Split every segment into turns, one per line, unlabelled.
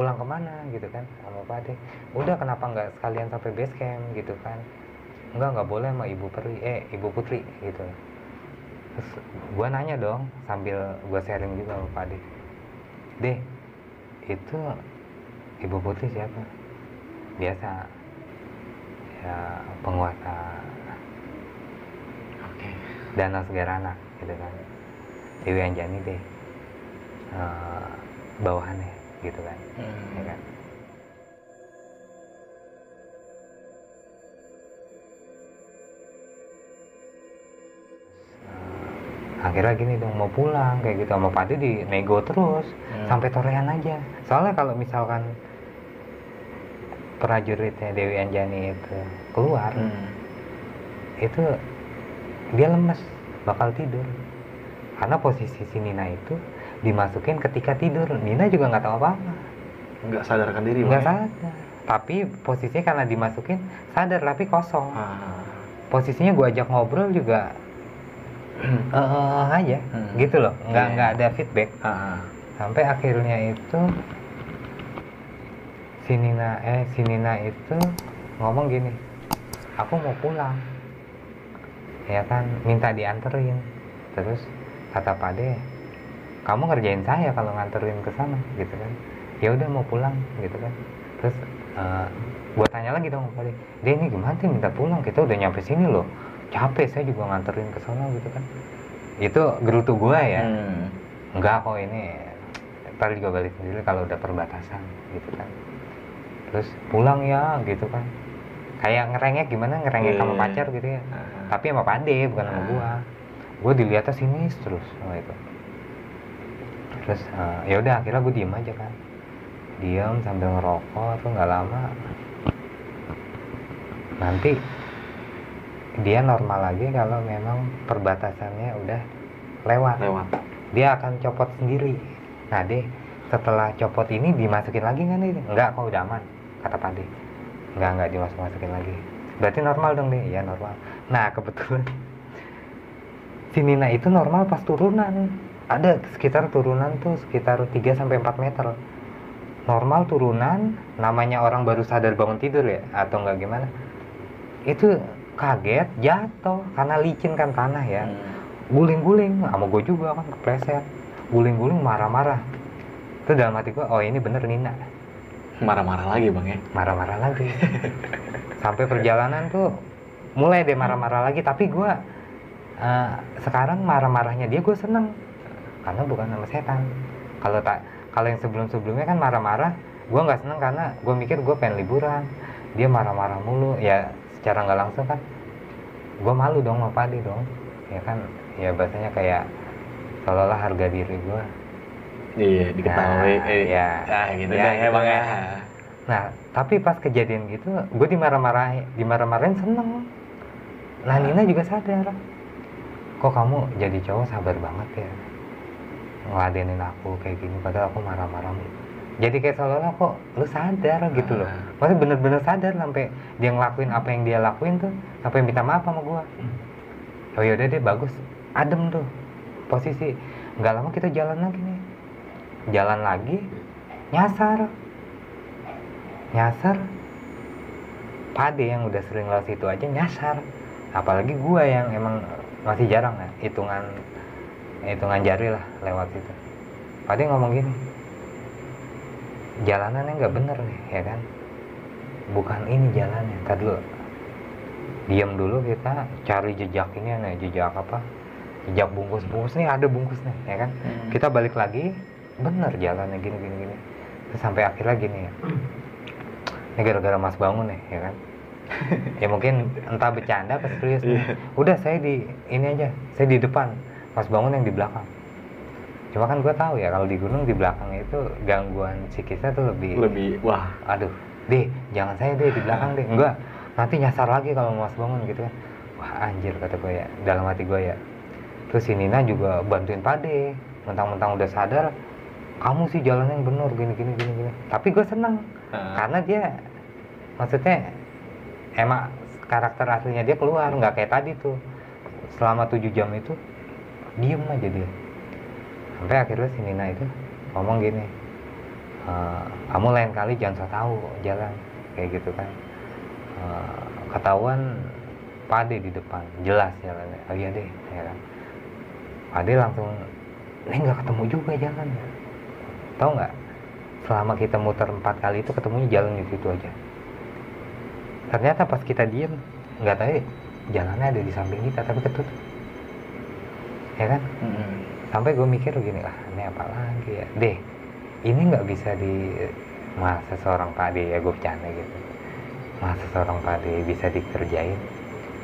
pulang ke mana gitu kan? Sama Pak Ade. Udah kenapa nggak sekalian sampai base camp gitu kan? Enggak nggak boleh sama ibu peri eh ibu putri gitu. Terus gue nanya dong sambil gue sharing juga sama Pak Ade. Deh itu ibu putri siapa? Biasa ya penguasa
Oke.
Danau Segarana gitu kan. Dewi Anjani deh. Eh, bawahannya gitu kan
Hmm.
ya kan akhirnya gini dong mau pulang kayak gitu sama Padi di nego terus
Hmm.
sampai torean aja soalnya kalau misalkan prajuritnya Dewi Anjani itu keluar
Hmm.
itu dia lemes bakal tidur karena posisi si Nina itu dimasukin ketika tidur. Nina juga nggak tahu apa-apa.
Nggak sadarkan diri
nggak sadar. Tapi posisinya karena dimasukin sadar tapi kosong.
Ah.
posisinya gua ajak ngobrol juga eh eh, aja.
Hmm.
gitu loh. Nggak
Iya.
nggak ada feedback.
Ah.
sampai akhirnya itu si Nina eh si Nina itu ngomong gini aku mau pulang. Ya kan minta dianterin. Terus kata Pade kamu ngerjain saya kalau nganterin ke sana gitu kan. Ya udah mau pulang gitu kan. Terus eh, gua tanya lagi dong Pade dia ini gimana sih minta pulang? Kita udah nyampe sini loh. Capek saya juga nganterin ke sana gitu kan. Itu gerutu gua ya.
Hmm.
enggak kok ini ntar juga balik sendiri kalau udah perbatasan gitu kan. Terus pulang ya gitu kan. Kayak ngerengek gimana ngerengek sama
Iya.
pacar gitu ya.
Ah.
tapi sama pade bukan sama
Ah.
gua. Gua dilihatnya sinis terus sama itu terus eh, ya udah akhirnya gua diem aja kan. Diem sambil ngerokok tuh nggak lama. Nanti dia normal lagi kalau memang perbatasannya udah lewat.
Lewat.
Dia akan copot sendiri. Nah deh setelah copot ini dimasukin lagi kan ini enggak kok udah aman kata Pade enggak enggak dimasuk masukin lagi. Berarti normal dong deh ya normal. Nah kebetulan si Nina itu normal pas turunan ada sekitar turunan tuh sekitar 3 sampai 4 meter. Normal turunan namanya orang baru sadar bangun tidur ya atau enggak gimana. Itu kaget jatuh karena licin kan tanah ya.
Hmm.
guling-guling sama gue juga kan kepleset. Guling-guling marah-marah. Itu dalam hati gue oh ini bener Nina
marah-marah lagi bang ya?
Marah-marah lagi. Sampai perjalanan tuh mulai deh marah-marah lagi. Tapi gue eh, sekarang marah-marahnya dia gue seneng karena bukan sama setan kalau tak kalau yang sebelum-sebelumnya kan marah-marah gue nggak seneng karena gue mikir gue pengen liburan dia marah-marah mulu ya secara nggak langsung kan gue malu dong sama Padi dong ya kan ya bahasanya kayak seolah-olah harga diri gue
iya diketahui
Nah,
eh,
ya.
ah, gitu
Ya,
ya
gitu
bang ya
ya. Nah, tapi pas kejadian gitu, gue dimarah-marahin, dimarah-marahin seneng. Nah, Nina juga sadar. Kok kamu jadi cowok sabar banget ya? Ngeladenin aku kayak gini, padahal aku marah-marah. Jadi kayak seolah-olah kok lu sadar gitu loh.
Ah.
Maksudnya bener-bener sadar sampai dia ngelakuin apa yang dia lakuin tuh, sampai minta maaf sama gue. Oh yaudah deh, bagus. Adem tuh posisi. Nggak lama kita jalan lagi nih. Jalan lagi, nyasar nyasar pade yang udah sering lewat situ aja nyasar apalagi gua yang emang masih jarang ya hitungan hitungan jari lah lewat situ pade ngomong gini jalanannya nggak bener nih ya kan? Bukan ini jalannya. Ntar dulu diam dulu kita cari jejak ini nih jejak apa? Jejak bungkus bungkus nih ada bungkusnya ya kan?
Hmm.
kita balik lagi bener jalannya gini gini gini. Terus sampai akhirnya gini ya ini gara-gara mas bangun nih ya kan? Ya mungkin entah bercanda apa serius nih.
Iya.
udah saya di ini aja saya di depan mas bangun yang di belakang. Cuma kan gue tahu ya kalau di gunung di belakang itu gangguan psikisnya tuh lebih
lebih wah.
Aduh deh jangan saya deh di belakang deh enggak nanti nyasar lagi kalau mas bangun gitu kan. Wah anjir kata gue ya dalam hati gue ya. Terus si Nina juga bantuin pade mentang-mentang udah sadar kamu sih jalannya yang bener gini gini gini gini. Tapi gue seneng
Ah.
karena dia maksudnya emang karakter aslinya dia keluar nggak kayak tadi tuh. Selama tujuh jam itu diem aja dia. Sampai akhirnya si Nina itu ngomong gini "Eh, kamu lain kali jangan so tahu jalan. Kayak gitu kan. Eh, ketahuan Pade di depan jelas jalannya. Oh iya deh ya kan. Pade langsung ini nggak ketemu juga jalan. Tahu nggak? Selama kita muter empat kali itu ketemunya jalan di situ aja. Ternyata pas kita diem nggak tahu ya, jalannya ada di samping kita tapi ketutup ya kan?
Mm-mm.
sampai gue mikir gini lah ini apa lagi ya? Deh ini nggak bisa di masa seorang pade ya gue bercanda gitu. Masa seorang pade bisa dikerjain?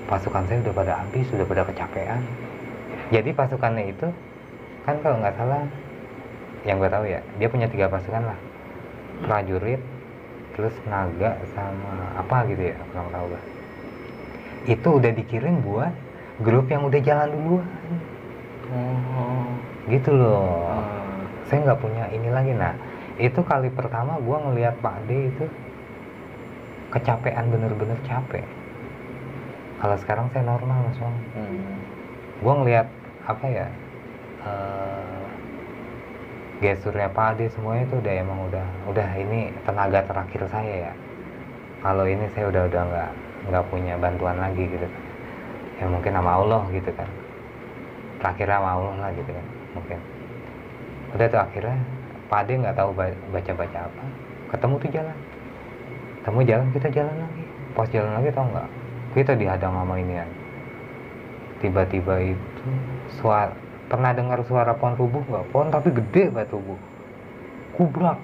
Pasukan saya udah pada habis sudah pada kecapean. Jadi pasukannya itu kan kalau nggak salah yang gue tahu ya dia punya tiga pasukan lah. Prajurit terus naga sama apa gitu ya kurang tahu gue itu udah dikirim buat grup yang udah jalan duluan
Oh.
gitu loh.
Ah.
saya nggak punya ini lagi nah itu kali pertama gua ngelihat Pak D itu kecapean bener-bener capek. Kalau sekarang saya normal mas Bang
Hmm.
gua ngelihat apa ya eh, gesturnya Pak D semuanya itu udah emang udah udah ini tenaga terakhir saya ya. Kalau ini saya udah udah nggak nggak punya bantuan lagi gitu. Ya mungkin sama Allah gitu kan sama Allah lah gitu kan mungkin. Udah tuh akhirnya Pak D nggak tahu ba- baca-baca apa. Ketemu tuh jalan. Ketemu jalan kita jalan lagi. Pas jalan lagi tau nggak? Kita dihadang sama inian tiba-tiba itu suara pernah dengar suara pohon rubuh nggak? Pohon tapi gede banget rubuh. Kubrak.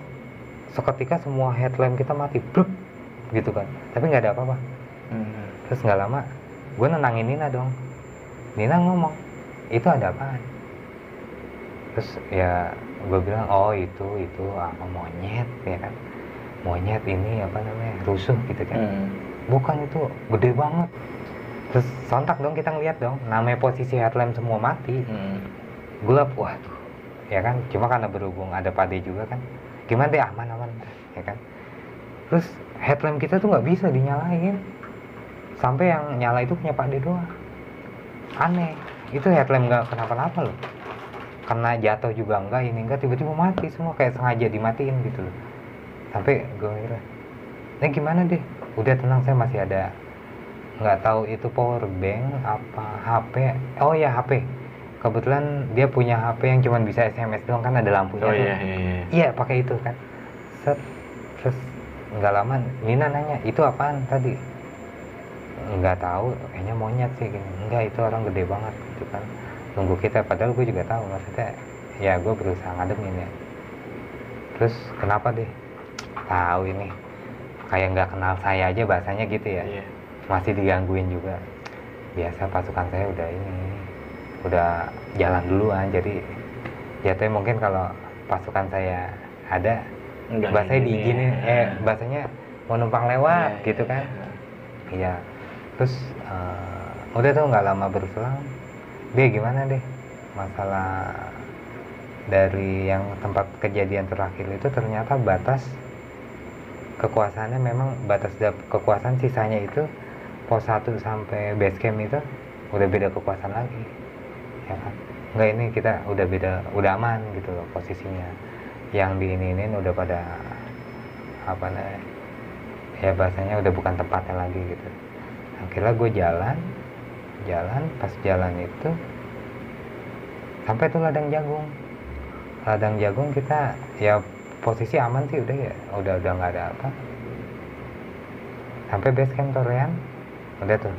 Seketika semua headlamp kita mati bluk gitu kan. Tapi nggak ada apa-apa.
Hmm.
terus nggak lama gue nenangin Nina dong. Nina ngomong itu ada apaan? Terus ya gue bilang oh itu itu apa monyet ya kan. Monyet ini apa namanya rusuh gitu kan.
Hmm.
bukan itu gede banget. Terus sontak dong kita ngeliat dong namanya posisi headlamp semua mati.
Hmm.
gelap waduh ya kan. Cuma karena berhubung ada pade juga kan. Gimana deh aman aman ya kan. Terus headlamp kita tuh nggak bisa dinyalain. Sampai yang nyala itu punya pade doang. Aneh itu headlamp nggak kenapa-napa loh. Karena jatuh juga enggak ini enggak tiba-tiba mati semua kayak sengaja dimatiin gitu loh. Sampai gue kira ini gimana deh? Udah tenang saya masih ada nggak tahu itu power bank apa HP oh ya HP kebetulan dia punya HP yang cuma bisa SMS doang kan ada lampunya
Oh
tuh.
iya iya iya.
iya pakai itu kan. Set terus nggak lama Nina nanya itu apaan tadi nggak tahu kayaknya monyet sih gini enggak itu orang gede banget gitu kan. Tunggu kita padahal gue juga tahu maksudnya ya gue berusaha ngademin ya. Terus kenapa deh? Tahu ini kayak nggak kenal saya aja bahasanya gitu ya.
Iya.
masih digangguin juga. Biasa pasukan saya udah ini udah jalan duluan jadi jatuhnya mungkin kalau pasukan saya ada
Enggak
bahasanya diizinin eh bahasanya mau numpang lewat
Iya,
gitu kan.
iya.
iya terus eh, udah tuh nggak lama berselang dia gimana deh? Masalah dari yang tempat kejadian terakhir itu ternyata batas kekuasaannya memang batas kekuasaan sisanya itu pos 1 sampai base camp itu udah beda kekuasaan lagi. Ya kan? Nggak ini kita udah beda udah aman gitu loh posisinya. Yang di ini ini udah pada apa namanya ya bahasanya udah bukan tempatnya lagi gitu akhirnya gue jalan jalan pas jalan itu sampai tuh ladang jagung. Ladang jagung kita ya posisi aman sih udah ya udah udah nggak ada apa. Sampai base camp Torean udah tuh.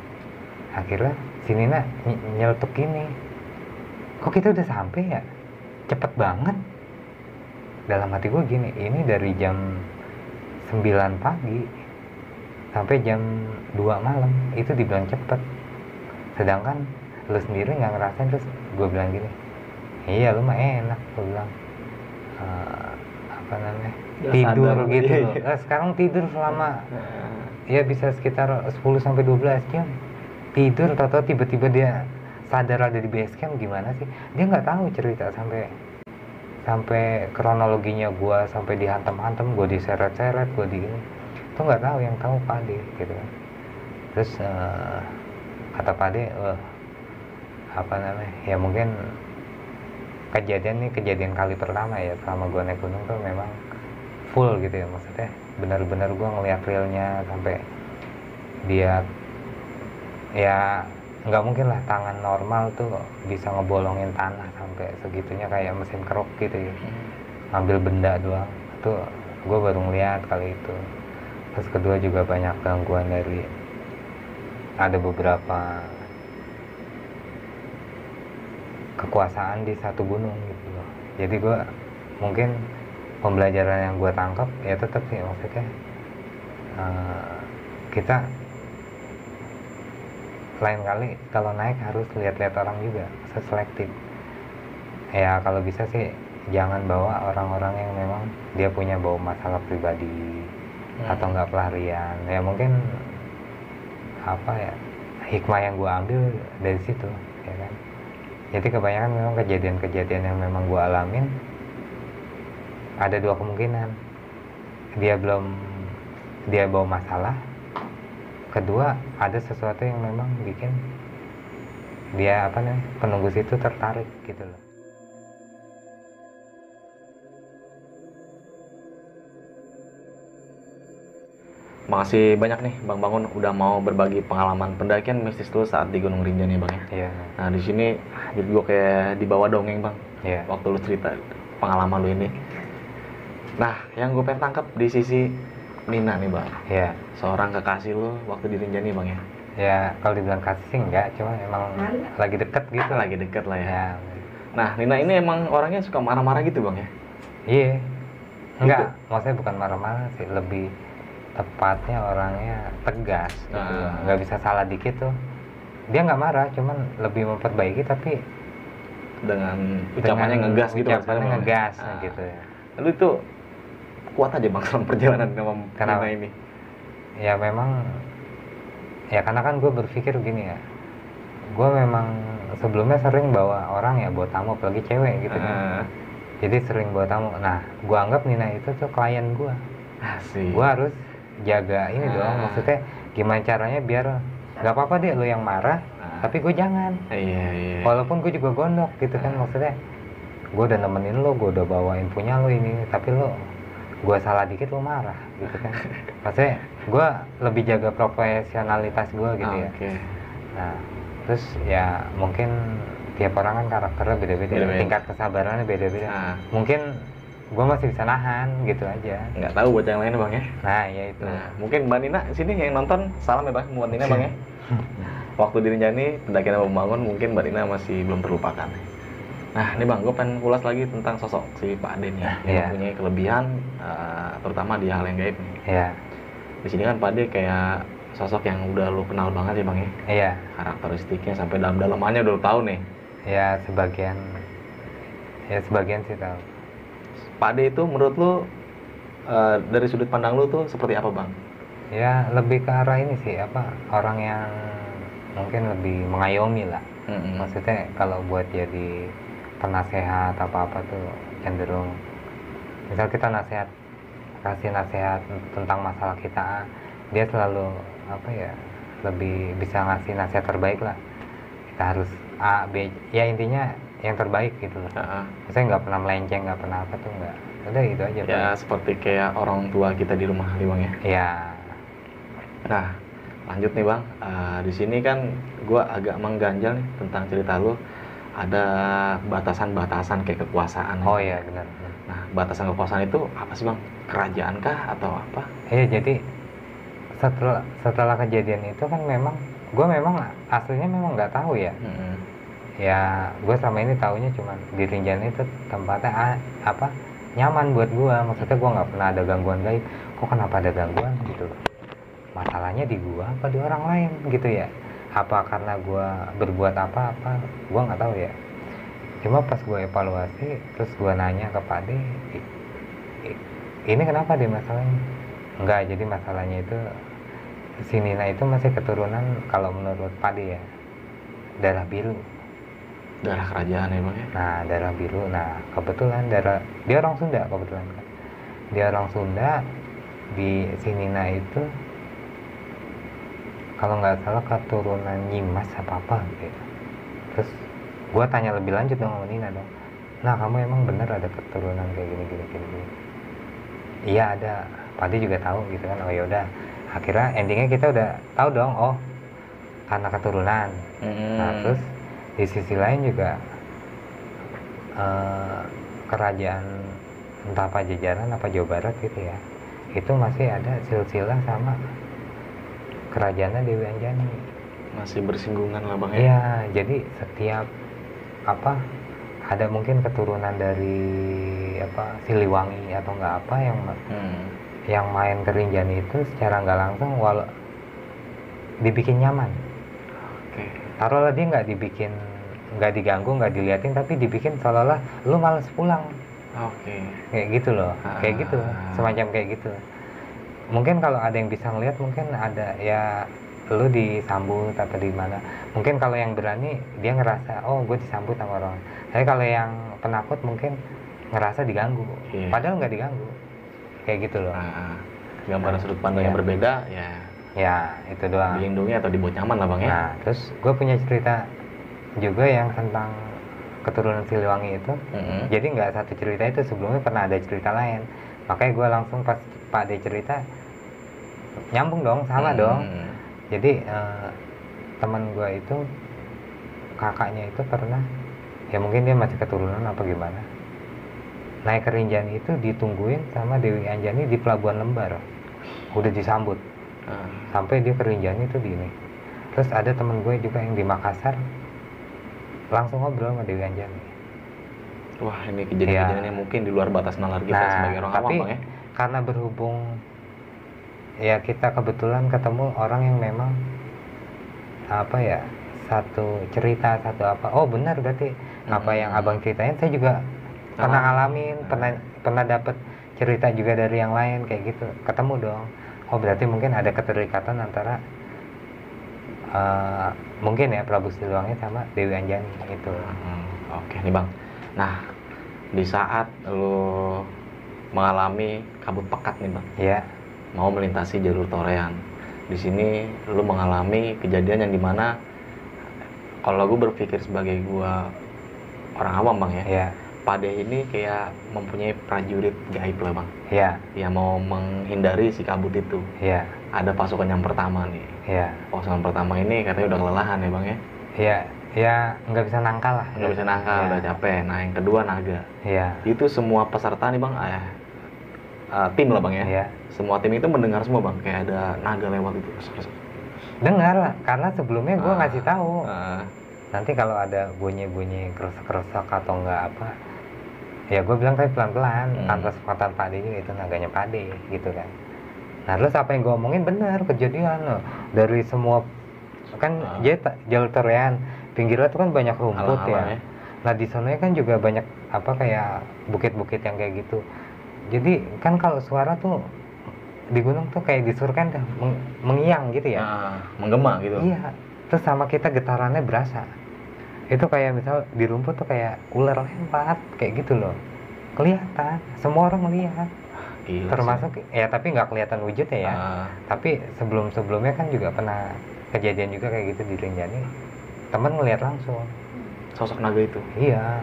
Akhirnya si Nina ny- nyeletuk gini kok kita udah sampai ya? Cepet banget. Dalam hati gue gini ini dari jam 9 pagi sampai jam 2 malam itu dibilang cepet. Sedangkan lu sendiri nggak ngerasain terus gue bilang gini iya lu mah enak gue bilang. "Eh, apa namanya
Nggak
tidur
sadar.
gitu
Iya, iya.
Eh, sekarang tidur selama
Nah,
ya bisa sekitar 10 sampai 12 jam. Tidur atau tiba-tiba dia sadar ada di base camp gimana sih? Dia nggak tahu cerita sampai sampai kronologinya gua sampai dihantam-hantam gua diseret-seret gua di ini tuh nggak tahu yang tahu Pade gitu kan. Terus eh, kata Pade wah apa namanya ya mungkin kejadian nih kejadian kali pertama ya selama gua naik gunung tuh memang full gitu ya maksudnya benar-benar gue ngeliat realnya sampai dia ya nggak mungkin lah tangan normal tuh bisa ngebolongin tanah sampai segitunya kayak mesin keruk gitu ya. Ambil benda doang itu gue baru ngeliat kali itu terus kedua juga banyak gangguan dari ada beberapa kekuasaan di satu gunung gitu loh. Jadi gue mungkin pembelajaran yang gue tangkap ya tetap sih maksudnya eh, kita lain kali kalau naik harus lihat-lihat orang juga selektif ya kalau bisa sih jangan bawa orang-orang yang memang dia punya bawa masalah pribadi
Hmm.
atau nggak pelarian. Ya mungkin apa ya hikmah yang gue ambil dari situ ya kan? Jadi kebanyakan memang kejadian-kejadian yang memang gue alamin ada dua kemungkinan. Dia belum dia bawa masalah. Kedua ada sesuatu yang memang bikin dia apa nih penunggu situ tertarik gitu loh
Makasih banyak nih Bang Bangun udah mau berbagi pengalaman pendakian mistis lu saat di Gunung Rinjani Bang ya.
iya
Nah di sini jadi gue kayak dibawa dongeng Bang
iya
waktu lu cerita pengalaman lu ini. Nah yang gue pengen tangkap di sisi Nina nih Bang,
iya
seorang kekasih lu waktu di Rinjani Bang ya.
ya kalau dibilang kasih sih enggak cuma emang lagi deket gitu
Lagi deket lah ya.
ya
Nah Nina ini emang orangnya suka marah-marah gitu Bang ya.
iya enggak maksudnya bukan marah-marah sih lebih tepatnya orangnya tegas gitu
Ah.
loh. nggak bisa salah dikit tuh dia nggak marah cuman lebih memperbaiki tapi
Dengan ucapannya
dengan
ngegas gitu
ucapannya ngegas
Ah.
gitu ya
Lu itu kuat aja Bang selama perjalanan sama? Nina ini.
ya memang ya karena kan gue berpikir gini ya gue memang sebelumnya sering bawa orang ya bawa tamu apalagi cewek gitu
Ah,
kan jadi sering bawa tamu nah gue anggap Nina itu tuh klien gue gue harus jaga ini dong
Ah.
maksudnya gimana caranya biar nggak apa-apa deh lo yang marah
Ah.
tapi gue jangan
Iya iya.
walaupun gue juga gondok gitu kan maksudnya gue udah nemenin lo gue udah bawain punya lo ini tapi lo gue salah dikit lo marah gitu kan maksudnya gue lebih jaga profesionalitas gue gitu ya
Oke.
nah terus ya mungkin tiap orang kan karakternya beda-beda
Beda-beda.
tingkat kesabarannya beda-beda
Nah,
mungkin gue masih bisa nahan gitu aja
nggak tahu buat yang lain bang ya.
nah ya itu
Nah, mungkin Mbak Nina sini yang nonton salam ya bang buat Nina bang ya. Waktu di Rinjani pendakian membangun mungkin Mbak Nina masih belum terlupakan. Nah, ini bang, gue pengen ulas lagi tentang sosok si Pak Aden ya, yang
Iya.
mempunyai kelebihan, eh, terutama di hal yang gaib nih.
ya
Di sini kan Pak Ade kayak sosok yang udah lu kenal banget ya bang ya,
iya
karakteristiknya sampai dalam-dalamannya udah lu tahu nih.
ya sebagian ya sebagian sih tahu
Pak Ade itu menurut lu eh, dari sudut pandang lu tuh seperti apa bang?
ya lebih ke arah ini sih apa orang yang mungkin lebih mengayomi lah
Mm-mm.
maksudnya kalau buat jadi penasehat apa apa tuh cenderung misal kita nasihat kasih nasihat tentang masalah kita dia selalu apa ya lebih bisa ngasih nasihat terbaik lah kita harus A B ya intinya yang terbaik gitu loh
ah.
saya nggak pernah melenceng nggak pernah apa tuh nggak udah gitu aja
ya seperti kayak orang tua kita di rumah nih bang ya.
Pak. ya
Nah, lanjut nih bang. Eh, di sini kan gue agak mengganjal nih tentang cerita lu. Ada batasan-batasan kayak kekuasaan.
oh iya benar
Nah, batasan kekuasaan itu apa sih bang? Kerajaan kah atau apa?
iya jadi setelah setelah kejadian itu kan memang gue memang aslinya memang nggak tahu ya
Mm-mm.
Ya gue selama ini taunya cuman di Rinjani itu tempatnya a- apa nyaman buat gue maksudnya gue nggak pernah ada gangguan gaib. Kok kenapa ada gangguan gitu? Masalahnya di gue apa di orang lain gitu ya? Apa karena gue berbuat apa apa gue nggak tahu ya. Cuma pas gue evaluasi terus gue nanya ke Pak De "I- i- ini kenapa deh masalahnya? Enggak jadi masalahnya itu si Nina itu masih keturunan kalau menurut Pak De ya darah biru
Darah kerajaan ya bang ya.
Nah, darah biru. Nah, kebetulan darah dia orang Sunda kebetulan kan. Dia orang Sunda di Sinina itu kalau nggak salah keturunan Nyimas apa apa gitu. ya. Terus gua tanya lebih lanjut dong sama Nina dong. Nah, kamu emang bener ada keturunan kayak gini gini gini. gini. iya ada Pade juga tahu gitu kan oh ya udah akhirnya endingnya kita udah tahu dong oh karena keturunan
Mm-mm.
nah terus di sisi lain juga eh, kerajaan entah Pajajaran apa Jawa Barat gitu ya itu masih ada silsilah sama kerajaannya Dewi Anjani
masih bersinggungan lah bang ya
Iya, jadi setiap apa ada mungkin keturunan dari apa Siliwangi atau enggak apa yang
Hmm.
yang main ke Rinjani itu secara nggak langsung walau dibikin nyaman. Taruhlah dia nggak dibikin nggak diganggu nggak diliatin tapi dibikin seolah-olah lu males pulang.
Oke.
Kayak gitu loh kayak gitu
Ah.
semacam kayak gitu. Mungkin kalau ada yang bisa ngeliat mungkin ada ya lu disambut atau di mana. Mungkin kalau yang berani dia ngerasa oh gue disambut sama orang. Tapi kalau yang penakut mungkin ngerasa diganggu.
Iya.
padahal nggak diganggu. Kayak gitu loh.
Nah, gambaran sudut pandang yang
Iya.
berbeda ya
ya itu doang.
Dilindungi atau dibuat nyaman lah bang ya?
Nah terus gue punya cerita juga yang tentang keturunan Siliwangi itu.
Mm-mm.
jadi nggak satu cerita itu sebelumnya pernah ada cerita lain. Makanya gue langsung pas Pak D cerita nyambung dong sama
Hmm.
dong. Jadi eh, teman gue itu kakaknya itu pernah ya mungkin dia masih keturunan apa gimana naik ke Rinjani itu ditungguin sama Dewi Anjani di Pelabuhan Lembar. Udah disambut
Ah,
sampai dia ke Rinjani itu di ini terus ada teman gue juga yang di Makassar langsung ngobrol sama Dewi Anjani.
Wah ini kejadian-kejadian
Iya.
yang mungkin di luar batas nalar kita sebagai orang
tapi
awam ya.
karena berhubung ya kita kebetulan ketemu orang yang memang apa ya satu cerita satu apa. Oh benar berarti apa
Hmm.
yang abang ceritain saya juga pernah
Ah.
ngalamin pernah pernah dapat cerita juga dari yang lain kayak gitu. Ketemu dong oh berarti mungkin ada keterikatan antara eh, mungkin ya Prabu Siliwangi sama Dewi Anjani gitu.
Hmm, oke nih bang. Nah di saat lo mengalami kabut pekat nih bang.
Ya
mau melintasi jalur torean di sini lu mengalami kejadian yang di mana kalau gue berpikir sebagai gua orang awam bang ya
ya
Pade ini kayak mempunyai prajurit gaib lah bang.
Ya
yang mau menghindari si kabut itu.
Ya
ada pasukan yang pertama nih.
Ya
pasukan pertama ini katanya udah kelelahan ya bang ya?
Ya ya nggak bisa nangkal lah.
Nggak bisa nangkal
Ya.
udah capek. Nah yang kedua naga.
Ya
itu semua peserta nih bang eh, eh, tim lah bang ya?
Ya
semua tim itu mendengar semua bang. Kayak ada naga lewat itu.
Dengar lah karena sebelumnya gue
Ah.
ngasih tahu.
Eh,
nanti kalau ada bunyi-bunyi kerusak-kerusak atau enggak apa ya gue bilang tapi pelan-pelan
Hmm.
tanpa sepatan pade juga itu naganya pade gitu kan. Nah terus apa yang gue omongin? Benar kejadian loh. Dari semua kan
Ah.
jadi ta- jalur terean pinggirnya tuh kan banyak rumput ya. Nah di sana kan juga banyak apa kayak bukit-bukit yang kayak gitu. Jadi kan kalau suara tuh di gunung tuh kayak disurkan meng- mengiang gitu ya.
Nah, menggema gitu.
Iya, terus sama kita getarannya berasa. Itu kayak misal di rumput tuh kayak ular lewat, kayak gitu loh. Kelihatan, semua orang melihat.
Gila
Termasuk ya tapi nggak kelihatan wujudnya
sih.
ya.
Ah,
Tapi sebelum-sebelumnya kan juga pernah kejadian juga kayak gitu di Rinjani. Temen ngelihat langsung.
sosok naga itu
Iya.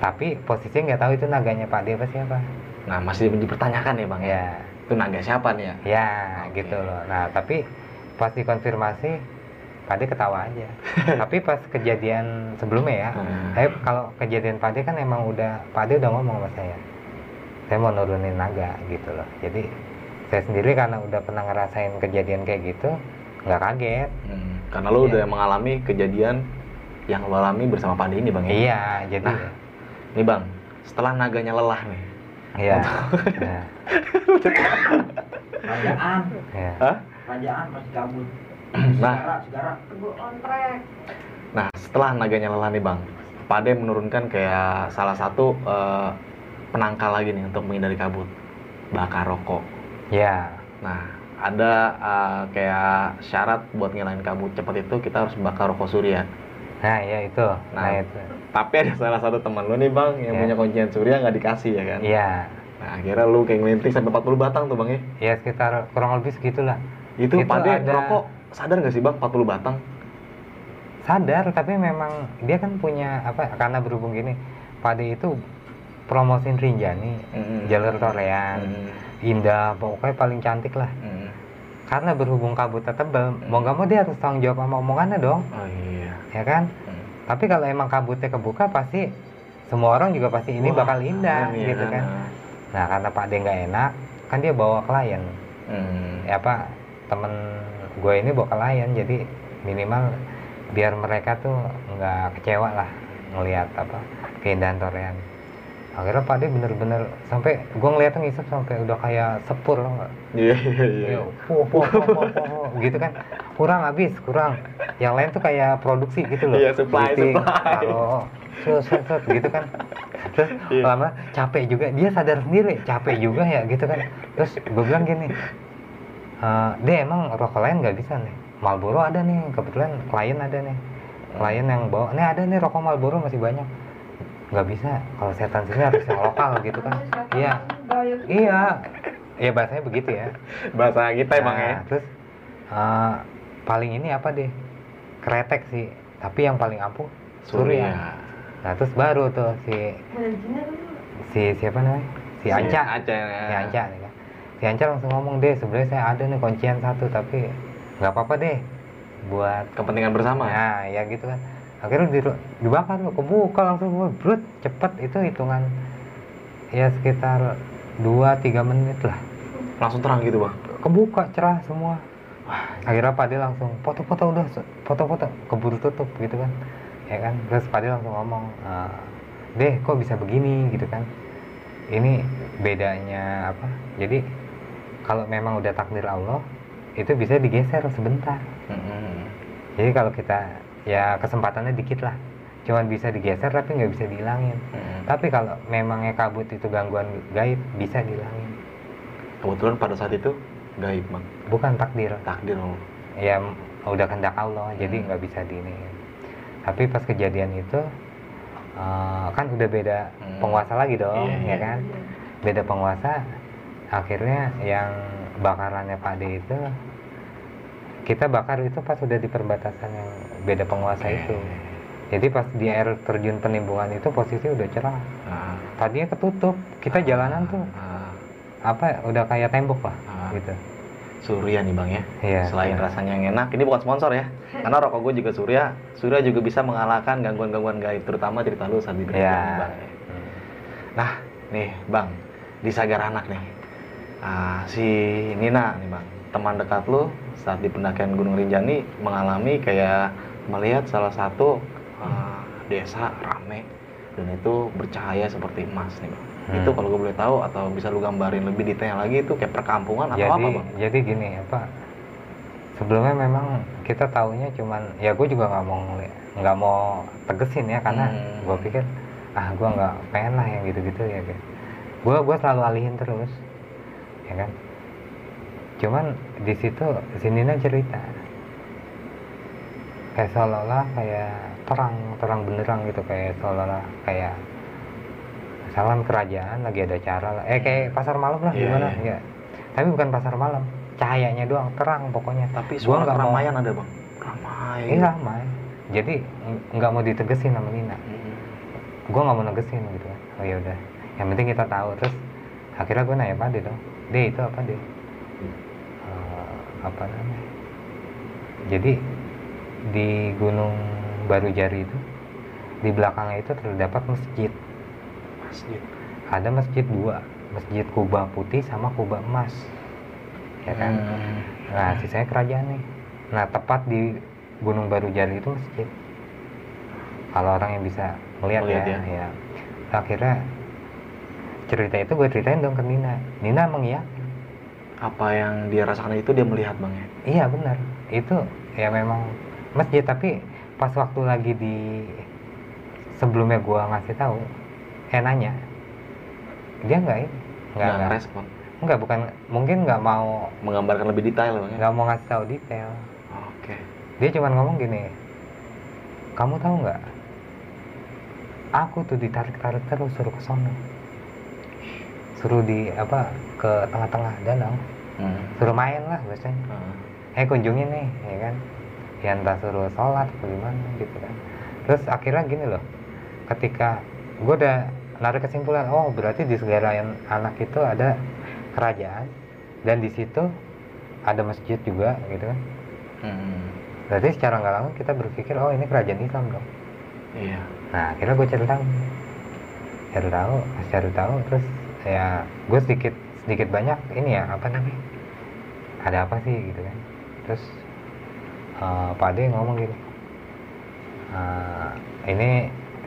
Tapi posisinya nggak tahu itu naganya Pak Dia apa siapa.
nah masih dipertanyakan ya bang ya
Ya,
itu naga siapa nih ya
ya
Oke.
gitu loh. Nah tapi pas dikonfirmasi, Pak Dia ketawa aja. tapi pas kejadian sebelumnya ya,
Hmm.
Tapi kalau kejadian Pade kan emang udah Pade udah ngomong sama saya. Saya mau nurunin naga gitu loh. Jadi saya sendiri karena udah pernah ngerasain kejadian kayak gitu, nggak kaget.
Hmm, karena lo
Iya.
udah mengalami kejadian yang lo alami bersama Pade ini bang ya
Iya, jadi
Nah. nih bang setelah naganya lelah nih
iya. Nah,
Rajaan,
iya.
Hah?
rajaan pasti kabut.
Nah. Nah, setelah naganya lelah nih bang, Pade menurunkan kayak salah satu eh, penangkal lagi nih untuk menghindari kabut, bakar rokok.
Iya.
Nah, ada eh, kayak syarat buat ngilangin kabut cepat itu kita harus bakar rokok surya.
Nah, iya itu. Nah,
Nah.
itu.
Tapi ada salah satu teman lu nih bang yang
Iya.
punya kuncian surya nggak dikasih ya kan?
Iya.
Nah, akhirnya lu kayak ngelinting sampai 40 batang tuh bang ya.
Ya sekitar kurang lebih segitulah.
Itu,
Itu
Pade
ada-
rokok sadar nggak sih bang 40 batang?
Sadar, tapi memang dia kan punya apa? Karena berhubung gini, Pade itu promosin Rinjani
Mm.
jalur Torean
Mm.
indah pokoknya paling cantik lah
Mm.
karena berhubung kabutnya tebal mau nggak mau dia harus tanggung jawab sama omongannya dong
Oh iya.
ya kan
Mm.
tapi kalau emang kabutnya kebuka pasti semua orang juga pasti ini
Wah,
bakal indah
keren ya,
gitu kan nah karena Pak De nggak enak kan dia bawa klien
Hmm.
ya apa temen gue ini bawa klien jadi minimal biar mereka tuh nggak kecewa lah ngelihat apa keindahan Torean akhirnya Pak De bener-bener sampai gue ngeliatnya ngisep sampai udah kayak sepur loh nggak?
Iya iya iya.
Po, gitu kan. Kurang habis kurang. Yang lain tuh kayak produksi gitu loh.
Iya, supply,
Briefing,
supply.
taruh, set, set, set, gitu kan. Terus
Iya.
lama capek juga. Dia sadar sendiri capek juga ya gitu kan. Terus gue bilang gini "Eh, dia emang rokok lain nggak bisa nih Marlboro ada nih kebetulan klien ada nih klien yang bawa nih ada nih rokok Marlboro masih banyak nggak bisa kalau setan sini harus yang lokal gitu kan iya iya iya bahasanya begitu ya
Bahasa kita emang ya.
Nah, Terus eh, paling ini apa deh? Kretek sih. Tapi yang paling ampuh Surya. Nah terus baru tuh si si siapa namanya? Si Anca.
Anca.
Si Anca nih kan. Si Anca langsung ngomong deh sebenarnya saya ada nih kuncian satu tapi nggak apa-apa deh buat
Kepentingan bersama.
Nah ya gitu kan. Akhirnya di, dibakar tuh, kebuka langsung brut cepet. Itu hitungan ya sekitar 2-3 menit lah.
Langsung terang gitu bang.
kebuka cerah semua. Akhirnya Pak De langsung foto-foto udah foto-foto. Keburu tutup gitu kan. Ya kan? Terus Pak De langsung ngomong "Eh, deh kok bisa begini? Gitu kan. Ini bedanya apa? Jadi kalau memang udah takdir Allah itu bisa digeser sebentar
Mm-mm.
jadi kalau kita ya kesempatannya dikit lah cuman bisa digeser tapi nggak bisa dihilangin
Mm-mm.
tapi kalau memangnya kabut itu gangguan gaib bisa dihilangin
Kebetulan pada saat itu gaib bang.
bukan takdir
Takdir Allah.
ya udah kehendak Allah jadi
Hmm.
nggak bisa diini tapi pas kejadian itu eh, kan udah beda
Hmm.
penguasa lagi dong
Iya,
ya kan beda penguasa akhirnya yang bakarannya Pak D itu kita bakar itu pas udah di perbatasan yang beda penguasa
Oke.
itu jadi pas di air terjun penimbunan itu posisi udah cerah
Nah,
tadinya ketutup kita jalanan tuh
ah,
apa udah kayak tembok lah
Ah.
gitu
Surya nih bang ya.
Iya,
Selain
iya.
rasanya yang enak, ini bukan sponsor ya. Karena rokok gue juga Surya. Surya juga bisa mengalahkan gangguan-gangguan gaib, terutama cerita lu saat di
Iya.
bang. ya. Nah, nih bang, di Sagar Anak nih, ah, si Nina nih bang, teman dekat lu saat di pendakian Gunung Rinjani mengalami kayak melihat salah satu ah, desa rame dan itu bercahaya seperti emas nih bang.
Hmm.
Itu kalau gue boleh tahu atau bisa lu gambarin lebih detail lagi itu kayak perkampungan atau
jadi
apa bang?
jadi gini apa sebelumnya memang kita taunya cuman ya gue juga nggak mau nggak mau tegesin ya karena
Hmm.
gue pikir ah gue nggak pengen lah yang gitu-gitu ya gue gue selalu alihin terus ya kan? Cuman di situ si Nina cerita. Kayak seolah-olah kayak terang terang benerang gitu kayak seolah-olah kayak misalkan kerajaan lagi ada acara lah. Eh kayak pasar malam lah
Iya,
gimana?
iya.
ya tapi bukan pasar malam cahayanya doang terang pokoknya.
Tapi
Gua
suara
mau-
keramaian ada bang. Ramai.
ini ramai. Jadi ng- nggak mau ditegesin sama Nina.
Mm-mm.
gue nggak mau negesin gitu. Oh ya udah. Yang penting kita tahu. Terus akhirnya gue nanya Pak dong De itu apa De Eh, apa namanya jadi di Gunung Baru Jari itu di belakangnya itu terdapat masjid
Masjid.
ada masjid dua masjid kubah putih sama kubah emas ya kan
Hmm.
nah sisanya kerajaan nih nah tepat di Gunung Baru Jari itu masjid kalau orang yang bisa melihat
Melihat
ya,
ya.
ya. akhirnya cerita itu gue ceritain dong ke Nina Nina emang iya
Apa yang dia rasakan itu dia melihat bang ya.
iya benar itu ya memang masjid tapi pas waktu lagi di sebelumnya gua ngasih tahu eh nanya dia nggak ini nggak
Nggak
nggak
respon.
nggak bukan mungkin nggak mau
Menggambarkan lebih detail bang ya.
nggak mau ngasih tahu detail
Oke.
dia cuma ngomong gini kamu tahu nggak aku tuh ditarik tarik terus suruh ke sono suruh di apa ke tengah-tengah danau
Hmm.
suruh main lah biasanya
Ah.
eh kunjungin nih ya kan ya entah suruh sholat atau gimana gitu kan terus akhirnya gini loh ketika gue udah narik kesimpulan oh berarti di segala yang anak itu ada kerajaan dan di situ ada masjid juga gitu kan
Hmm.
berarti secara nggak langsung kita berpikir oh ini kerajaan Islam dong
Iya.
nah akhirnya gue cari tahu cari tahu cari tahu terus ya gue sedikit sedikit banyak ini ya apa namanya ada apa sih gitu kan terus eh, Pak Ade ngomong gini "Eh, ini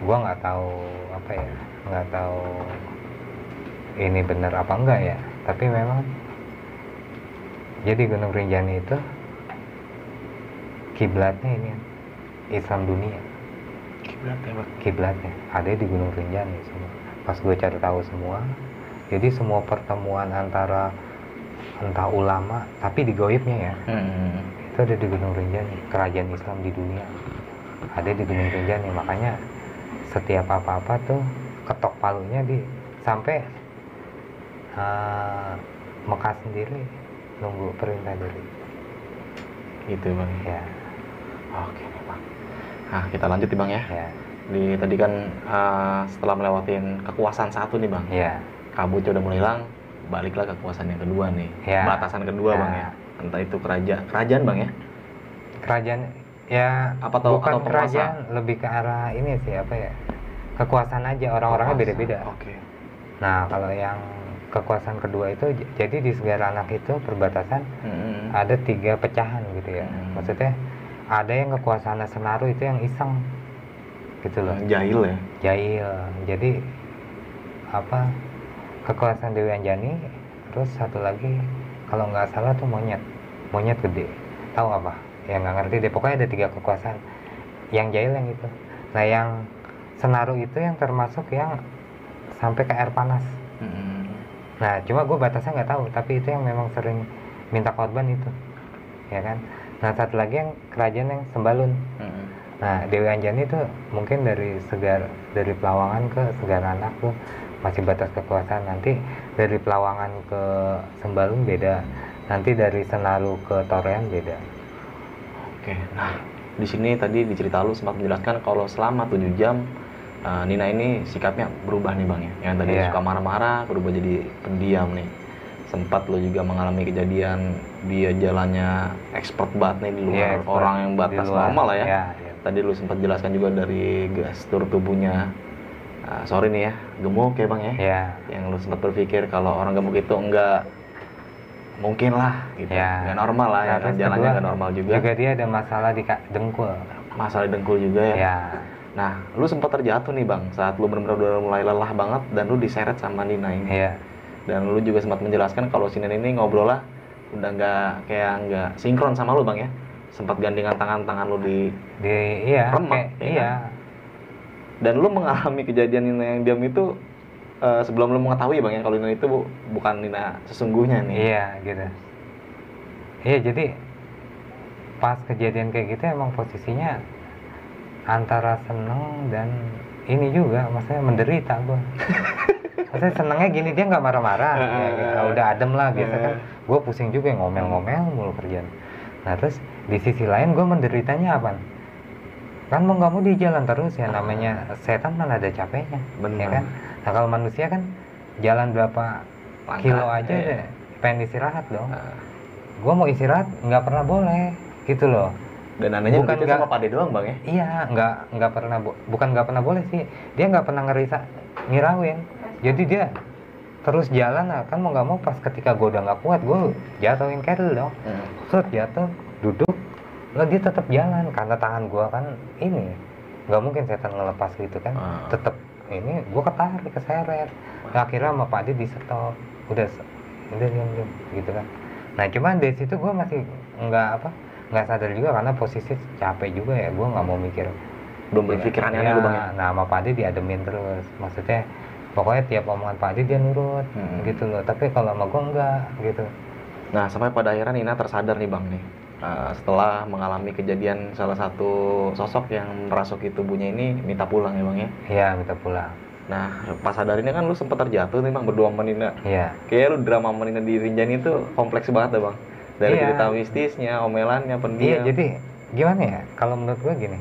gue nggak tahu apa ya nggak tahu ini benar apa enggak ya tapi memang jadi Gunung Rinjani itu kiblatnya ini Islam dunia
Kiblat ya, Bang.
kiblatnya ada di Gunung Rinjani semua. Pas gue cari tahu semua, jadi semua pertemuan antara entah ulama tapi di goibnya ya
Hmm.
itu ada di Gunung Rinjani, kerajaan Islam di dunia ada di Gunung Rinjani. Makanya setiap apa-apa tuh ketok palunya di sampai eh, Mekah sendiri nunggu perintah dari
Gitu, Bang.
ya
Oke nih, Bang. Nah, kita lanjut nih, Bang ya.
ya
Di tadi kan eh, setelah melewatin kekuasaan satu nih, Bang.
ya
Kabutnya udah mulai hilang, baliklah ke kekuasaan yang kedua nih.
Ya.
Batasan kedua,
Ya.
Bang ya. Entah itu kerajaan, kerajaan, Bang ya.
kerajaan ya
Apa tau-
bukan
atau penguasa?
kerajaan lebih ke arah ini sih apa ya kekuasaan aja orang-orangnya beda-beda
Oke.
nah kalau yang kekuasaan kedua itu jadi di segala anak itu perbatasan
Hmm.
ada tiga pecahan gitu ya
Hmm.
maksudnya ada yang kekuasaan Senaru itu yang iseng gitu loh
Jahil ya.
jahil jadi apa kekuasaan Dewi Anjani terus satu lagi kalau nggak salah tuh monyet. Monyet gede. Tahu apa? Ya nggak ngerti deh. Pokoknya ada tiga kekuasaan. Yang jahil yang itu. Nah yang Senaru itu yang termasuk yang sampai ke air panas.
Hmm.
nah cuma gue batasnya nggak tahu tapi itu yang memang sering minta korban itu. Ya kan? Nah satu lagi yang kerajaan yang Sembalun.
Hmm.
Nah, Dewi Anjani itu mungkin dari segar dari Pelawangan ke Segaranak tuh masih batas kekuasaan. Nanti dari Pelawangan ke Sembalun beda. Nanti dari Senaru ke Torean beda.
Oke, nah di sini tadi di cerita lu sempat menjelaskan kalau selama 7 jam uh, Nina ini sikapnya berubah nih bang ya. Yang tadi
Iya.
suka marah-marah berubah jadi pendiam nih. Sempat lo juga mengalami kejadian dia jalannya expert banget nih di luar
Iya, expert.
orang yang batas
luar.
normal lah ya.
Iya, iya.
Tadi lu sempat jelaskan juga dari gestur tubuhnya. Uh, sorry nih ya, gemuk ya bang ya.
Iya.
Yang lu sempat berpikir kalau orang gemuk itu enggak mungkin lah gitu.
Ya.
Nggak normal lah ya
Nah,
kan
terus
jalannya nggak normal juga.
Juga dia ada masalah di dengkul.
masalah dengkul juga ya.
Ya.
Nah, lu sempat terjatuh nih bang, saat lu benar-benar udah mulai lelah banget dan lu diseret sama Nina ini.
Iya.
Dan lu juga sempat menjelaskan kalau si Nina ini ngobrol lah udah nggak kayak nggak sinkron sama lu bang ya. Sempat gandengan tangan-tangan lu di
Di iya,
Remak,
kayak-
ya
iya.
Dan lu mengalami kejadian Nina yang diam itu eh, sebelum lu mengetahui bang ya kalau Nina itu bu- bukan Nina sesungguhnya nih.
Iya, gitu. Iya, jadi pas kejadian kayak gitu emang posisinya antara seneng dan ini juga, maksudnya menderita gua. maksudnya senengnya gini dia nggak marah-marah, ya, ya, udah adem lah biasa kan. Gue pusing juga ngomel-ngomel mulu kerjaan. Nah terus di sisi lain gue menderitanya apa? Kan mau nggak mau di jalan terus ya namanya setan kan ada capeknya,
Benar.
ya kan? Nah kalau manusia kan jalan berapa
Langkah,
kilo aja
iya.
deh pengen istirahat dong
Nah,
gue mau istirahat nggak pernah boleh gitu loh
dan anehnya
Bukan
sama Pade doang bang ya.
iya nggak nggak pernah bukan nggak pernah boleh sih dia nggak pernah ngerisa ngirawin jadi dia terus jalan nah, kan mau nggak mau pas ketika gue udah nggak kuat gue jatuhin kettle dong
Hmm.
set jatuh duduk lah dia tetap jalan. Karena tangan gue kan ini nggak mungkin setan ngelepas gitu kan.
Ah.
tetap ini gue ketarik keseret. Nah, akhirnya sama Pak Adi di stop. Udah udah diam diam gitu kan. Nah cuman dari situ gue masih nggak apa nggak sadar juga karena posisi capek juga ya. Gue nggak mau mikir.
Belum berpikir aneh-aneh
Ya,
bang ya.
nah sama Pak Adi diademin terus. Maksudnya pokoknya tiap omongan Pak Adi dia nurut
Hmm.
gitu loh. Tapi kalau sama gue enggak gitu.
Nah, sampai pada akhirnya Nina tersadar nih Bang nih. Uh, setelah mengalami kejadian salah satu sosok yang merasuki tubuhnya ini minta pulang ya Bang ya.
iya minta pulang
Nah, pas sadar ini kan lu sempat terjatuh nih Bang berdua sama Nina.
iya
Kayak lu drama sama Nina di Rinjani itu kompleks banget ya Bang. Dari
Iya.
cerita mistisnya, omelannya,
Iya,
pendiam.
jadi gimana ya? Kalau menurut gue gini,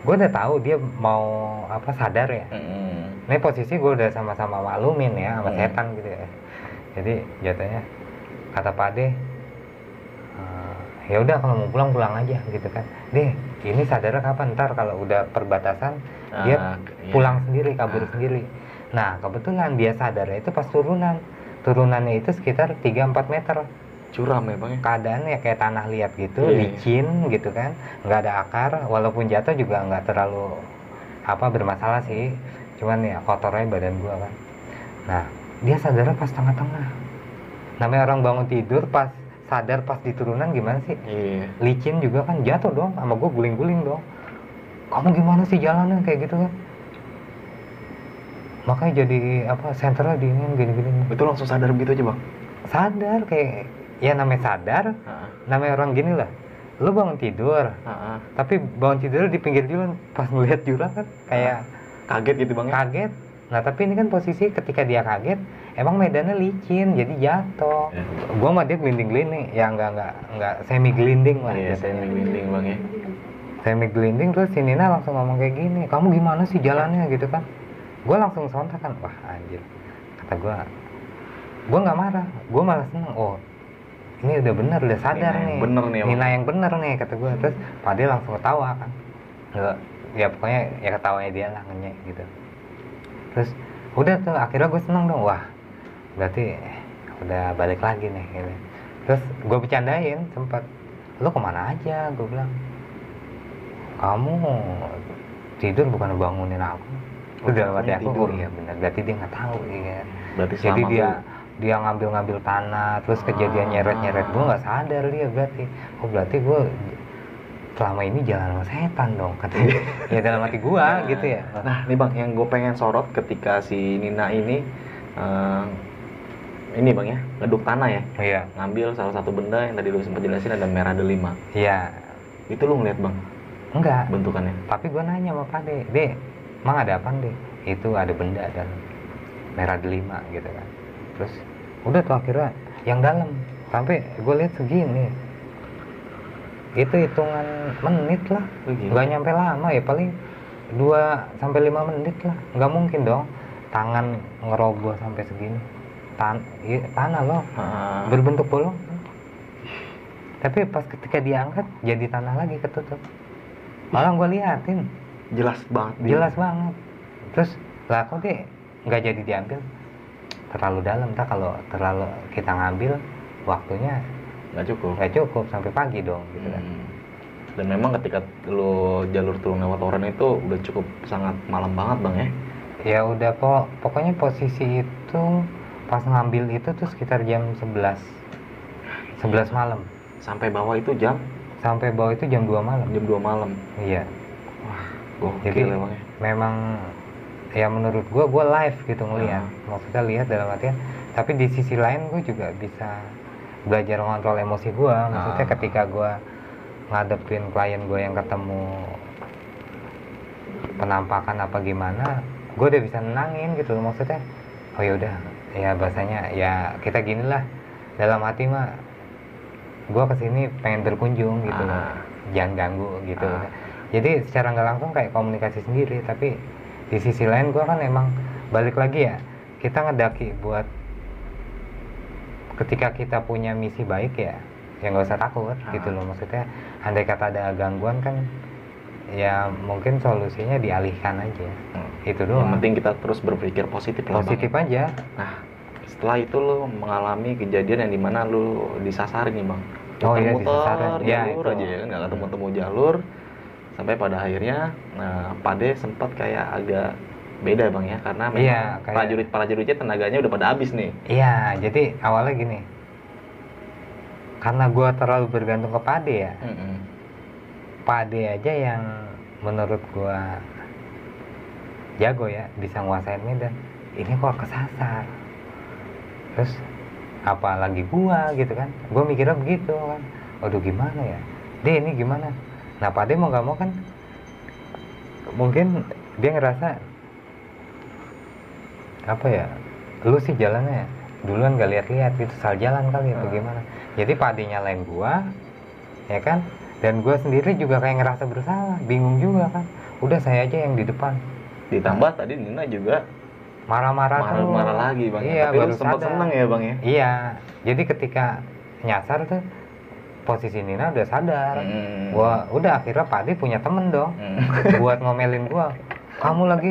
gue udah tahu dia mau apa sadar ya
Mm-mm.
ini posisi gue udah sama-sama maklumin ya sama
Hmm.
setan gitu ya jadi jatuhnya kata Pak Ade "Eh, ya udah kalau mau pulang pulang aja gitu kan. Deh ini sadar kapan? Ntar kalau udah perbatasan dia
Ah, iya.
pulang sendiri kabur
Ah.
sendiri. Nah kebetulan dia sadar itu pas turunan. Turunannya itu sekitar 3-4 meter.
Curam ya bang ya?
Keadaannya kayak tanah liat gitu
Iya.
licin gitu kan. Nggak ada akar walaupun jatuh juga nggak terlalu apa bermasalah sih. Cuman ya kotornya badan gua kan. Nah dia sadar pas tengah-tengah. Namanya orang bangun tidur pas sadar pas di turunan gimana sih?
Iya.
Licin juga kan jatuh dong sama gua guling-guling dong. Kamu gimana sih jalannya kayak gitu kan? Makanya jadi apa senternya dingin gini-gini.
Itu langsung sadar begitu aja bang?
Sadar kayak ya namanya sadar
Ah,
namanya orang gini lah. Lu bangun tidur
ah.
tapi bangun tidur di pinggir jalan pas ngeliat jurang kan kayak
kaget gitu bang ya?
kaget nah tapi ini kan posisi ketika dia kaget emang medannya licin jadi jatuh.
Ya.
gua sama dia gelinding gelinding ya nggak nggak nggak semi gelinding lah
iya
jatuhnya.
merinding bang ya.
Semi gelinding terus si Nina langsung ngomong kayak gini kamu gimana sih jalannya? Gitu kan. Gue langsung sontak kan wah anjir. Kata gue gue nggak marah. Gue malah seneng oh ini udah bener udah sadar
Nina yang
nih.
bener nih,
Nina yang bener nih kata gue terus Pade langsung ketawa kan. Ya pokoknya ya ketawanya dia lah ngenyek gitu terus udah tuh akhirnya gue seneng dong wah berarti udah balik lagi nih gitu. terus gue bercandain sempat lu ke mana aja gue bilang kamu tidur bukan bangunin aku
Oh,
hati
katanya
aku
tidur.
oh iya benar berarti dia nggak tahu iya
berarti
jadi dia
tuh-
dia ngambil-ngambil tanah terus kejadian
Ah.
nyeret-nyeret gue nggak sadar dia berarti oh berarti gue selama ini jalan sama setan dong katanya. Ya dalam hati gue gitu ya.
Nah, nih bang, yang gue pengen sorot ketika si Nina ini, eh, ini bang ya, ngeduk tanah ya,
iya.
Ngambil salah satu benda yang tadi lu sempat jelasin ada merah delima.
iya.
Itu lu ngeliat bang,
enggak.
Bentukannya.
tapi gue nanya sama Pak De De emang ada apa deh itu ada benda dan merah delima gitu kan. Terus udah tuh akhirnya yang dalam. Sampai gue lihat segini itu hitungan menit lah.
Oh, gila.
nggak nyampe lama ya paling 2 sampai 5 menit lah. Nggak mungkin dong tangan ngeroboh sampai segini. Tan i- tanah loh.
Ah,
berbentuk bolong. Tapi pas ketika diangkat jadi tanah lagi ketutup. Malah gue liatin.
Jelas banget. dia.
jelas banget. Terus lah kok deh nggak jadi diambil? Terlalu dalam. Tak kalau terlalu kita ngambil waktunya
Nggak cukup.
nggak cukup sampai pagi dong gitu kan
Hmm. Dan memang ketika lu jalur turun lewat oren itu udah cukup sangat malam banget bang ya.
ya udah po pokoknya posisi itu pas ngambil itu tuh sekitar jam 11 11 malam
Sampai bawah itu jam
sampai bawah itu jam 2 malam
jam 2 malam.
iya
Gokil
Jadi-
ya bang ya.
memang ya menurut gua gua live gitu ngeliat
Ah.
maksudnya lihat dalam artian tapi di sisi lain gue juga bisa belajar ngontrol emosi gua maksudnya
Ah.
ketika gua ngadepin klien gue yang ketemu penampakan apa gimana gue udah bisa nenangin gitu loh maksudnya oh ya udah ya bahasanya ya kita gini lah dalam hati mah gue ke sini pengen berkunjung gitu loh
Ah.
jangan ganggu gitu
Ah.
jadi secara nggak langsung kayak komunikasi sendiri tapi di sisi lain gue kan emang balik lagi ya kita ngedaki buat ketika kita punya misi baik ya ya nggak usah takut
Ah.
gitu loh maksudnya andai kata ada gangguan kan ya mungkin solusinya dialihkan aja
Hmm.
itu
Yang
doang
penting kita terus berpikir positif lah
positif aja
Nah, setelah itu lu mengalami kejadian yang di mana lu disasarin nih bang.
Oh iya, disasarin. Ya,
jalur
itu.
aja ya, nggak ketemu-temu jalur. Sampai pada akhirnya, nah, Pade sempat kayak agak beda bang ya, karena memang
Iya, kayak-
prajurit prajuritnya tenaganya udah pada habis nih.
iya jadi awalnya gini. Karena gue terlalu bergantung ke Pade ya. Pade aja yang menurut gua jago ya bisa nguasain medan. Ini kok kesasar. Terus apalagi gua gitu kan. Gua mikirnya begitu kan. Aduh gimana ya? Deh ini gimana? Nah Pade mau nggak mau kan mungkin dia ngerasa apa ya lu sih jalannya duluan gak lihat-lihat gitu salah jalan kali atau
Hmm.
gimana jadi Pade nyalain gua ya kan dan gue sendiri juga kayak ngerasa bersalah bingung juga kan udah saya aja yang di depan
Ditambah tadi Nina juga
marah-marah
marah-marah lagi bang.
iya
Tapi
baru
sempat seneng ya bang ya.
iya jadi ketika nyasar tuh posisi Nina udah sadar
Hmm.
gua udah akhirnya Pak Ade punya temen dong
Hmm.
buat ngomelin gua kamu lagi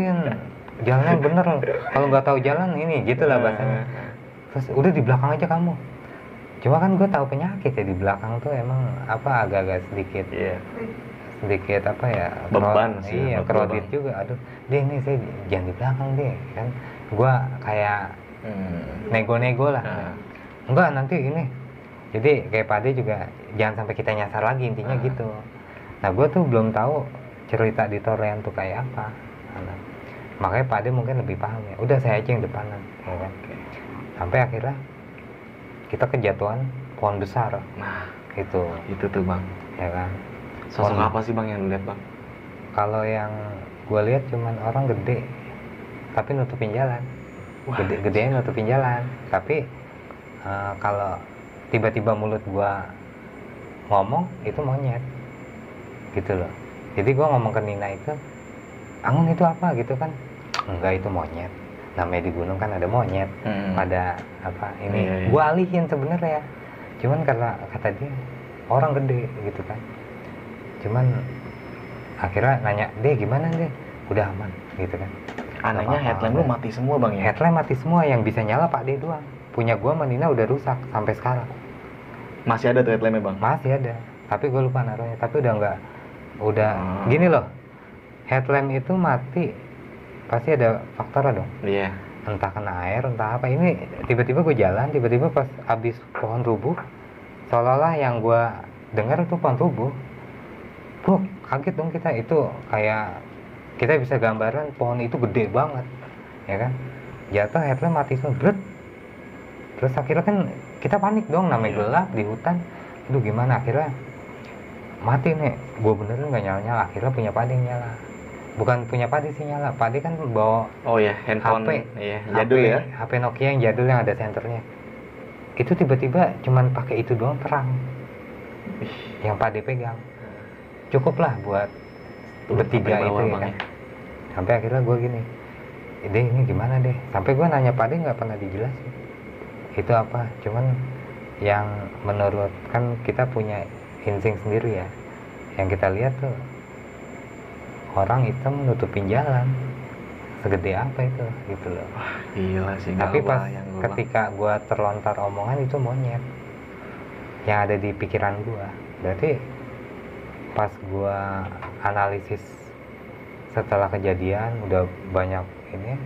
jalannya bener. Kalau nggak tahu jalan ini gitu lah bahasanya. Terus udah di belakang aja kamu. Cuma kan gue tahu penyakit ya di belakang tuh emang apa agak-agak sedikit
Iya.
sedikit apa ya
Beban sih,
iya kredit juga. Aduh deh ini saya jangan di belakang deh kan. Gua kayak
Hmm.
nego-nego lah.
Nah.
enggak nanti ini. Jadi kayak Pade juga jangan sampai kita nyasar lagi intinya
Ah.
gitu. Nah gue tuh belum tahu cerita di Torean tuh kayak apa Makanya Pade mungkin lebih paham ya. Udah saya aja yang depanan ya kan?
Oke.
sampai akhirnya kita kejatuhan pohon besar.
Nah,
itu.
itu tuh bang.
ya kan?
Sosok
Pohon-
apa sih bang yang lihat bang?
kalau yang gue lihat cuman orang gede tapi nutupin jalan.
Wah.
gede gedean nutupin jalan. Tapi eh, kalau tiba-tiba mulut gua ngomong itu monyet. Gitu loh. Jadi gua ngomong ke Nina itu Angun itu apa? Gitu kan enggak itu monyet. Namanya di gunung kan ada monyet.
Hmm.
pada apa ini
Iya, iya.
gua alihin sebenarnya. Cuman karena kata dia orang gede gitu kan. Cuman akhirnya nanya deh gimana deh udah aman gitu kan.
Anehnya headlamp lu mati semua bang ya?
headlamp mati semua yang bisa nyala Pak D doang. Punya gua sama Nina udah rusak sampai sekarang.
Masih ada tuh headlampnya bang?
masih ada. Tapi gue lupa naruhnya. Tapi udah nggak udah
Hmm.
gini loh. Headlamp itu mati pasti ada faktornya dong.
Iya.
entah kena air entah apa. Ini tiba-tiba gue jalan tiba-tiba pas habis pohon rubuh seolah-olah yang gue dengar itu pohon rubuh Bro, kaget dong kita. Itu kayak kita bisa gambaran pohon itu gede banget ya kan? Jatuh headlamp mati semua. Bret terus akhirnya kan kita panik dong namanya
Iya.
gelap di hutan. Aduh gimana? Akhirnya mati nih. Gue beneran nggak nyala nyala akhirnya punya padi yang nyala bukan punya padi sih nyala. Padi kan bawa
Oh ya, handphone.
HP.
iya, jadul
HP,
ya.
HP Nokia yang jadul yang ada senternya. Itu tiba-tiba cuman pakai itu doang terang.
Ih,
yang Pade pegang. Cukup lah buat bertiga itu ya
Bang,
kan. Sampai akhirnya gue gini deh ini gimana deh sampai gue nanya Pade nggak pernah dijelasin. Itu apa? Cuman yang menurut kan kita punya insting sendiri ya. Yang kita lihat tuh orang hitam nutupin jalan. Segede apa itu gitu loh.
Gila sih,
tapi pas
gua,
ketika gua terlontar omongan itu monyet yang ada di pikiran gua. Berarti pas gua analisis setelah kejadian udah banyak ini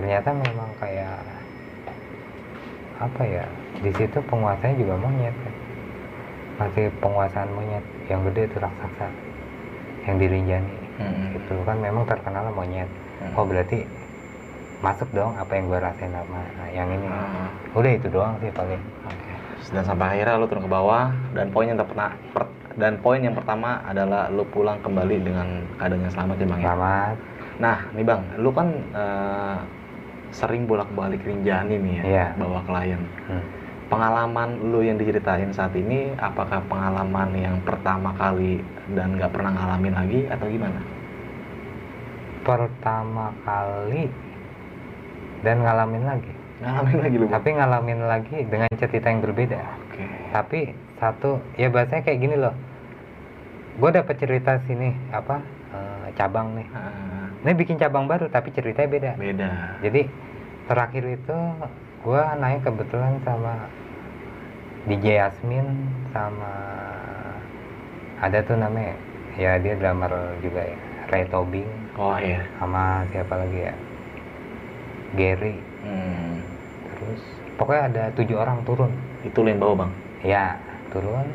ternyata memang kayak apa ya di situ penguasanya juga monyet kan. Masih penguasaan monyet yang gede itu raksasa yang dirinjani
Mm-mm.
itu kan memang terkenal monyet
Mm.
oh berarti masuk dong apa yang gua rasain sama nah, yang ini
Ah,
udah itu doang sih paling
Oke. Dan sampai akhirnya lu turun ke bawah dan poin yang terpena, per- dan poin yang pertama adalah lu pulang kembali dengan keadaan yang selamat ya bang ya.
selamat
Nah nih bang, lu kan eh, sering bolak-balik Rinjani nih ya,
Iya.
bawa klien.
Hmm.
Pengalaman lu yang diceritain saat ini, apakah pengalaman yang pertama kali dan nggak pernah ngalamin lagi atau gimana?
pertama kali dan ngalamin lagi.
Ngalamin lagi lu?
Tapi ngalamin lagi dengan cerita yang berbeda.
Oke.
tapi satu ya bahasanya kayak gini loh. Gue dapet cerita sini apa eh, cabang nih.
Ah,
ini bikin cabang baru tapi ceritanya beda.
Beda.
jadi terakhir itu gue naik kebetulan sama DJ Yasmin sama ada tuh namanya ya dia drummer juga ya Ray Tobing.
Oh iya.
sama siapa lagi ya? Gary.
Hmm.
terus pokoknya ada tujuh orang turun.
Itu lu yang bawa bang?
ya turun.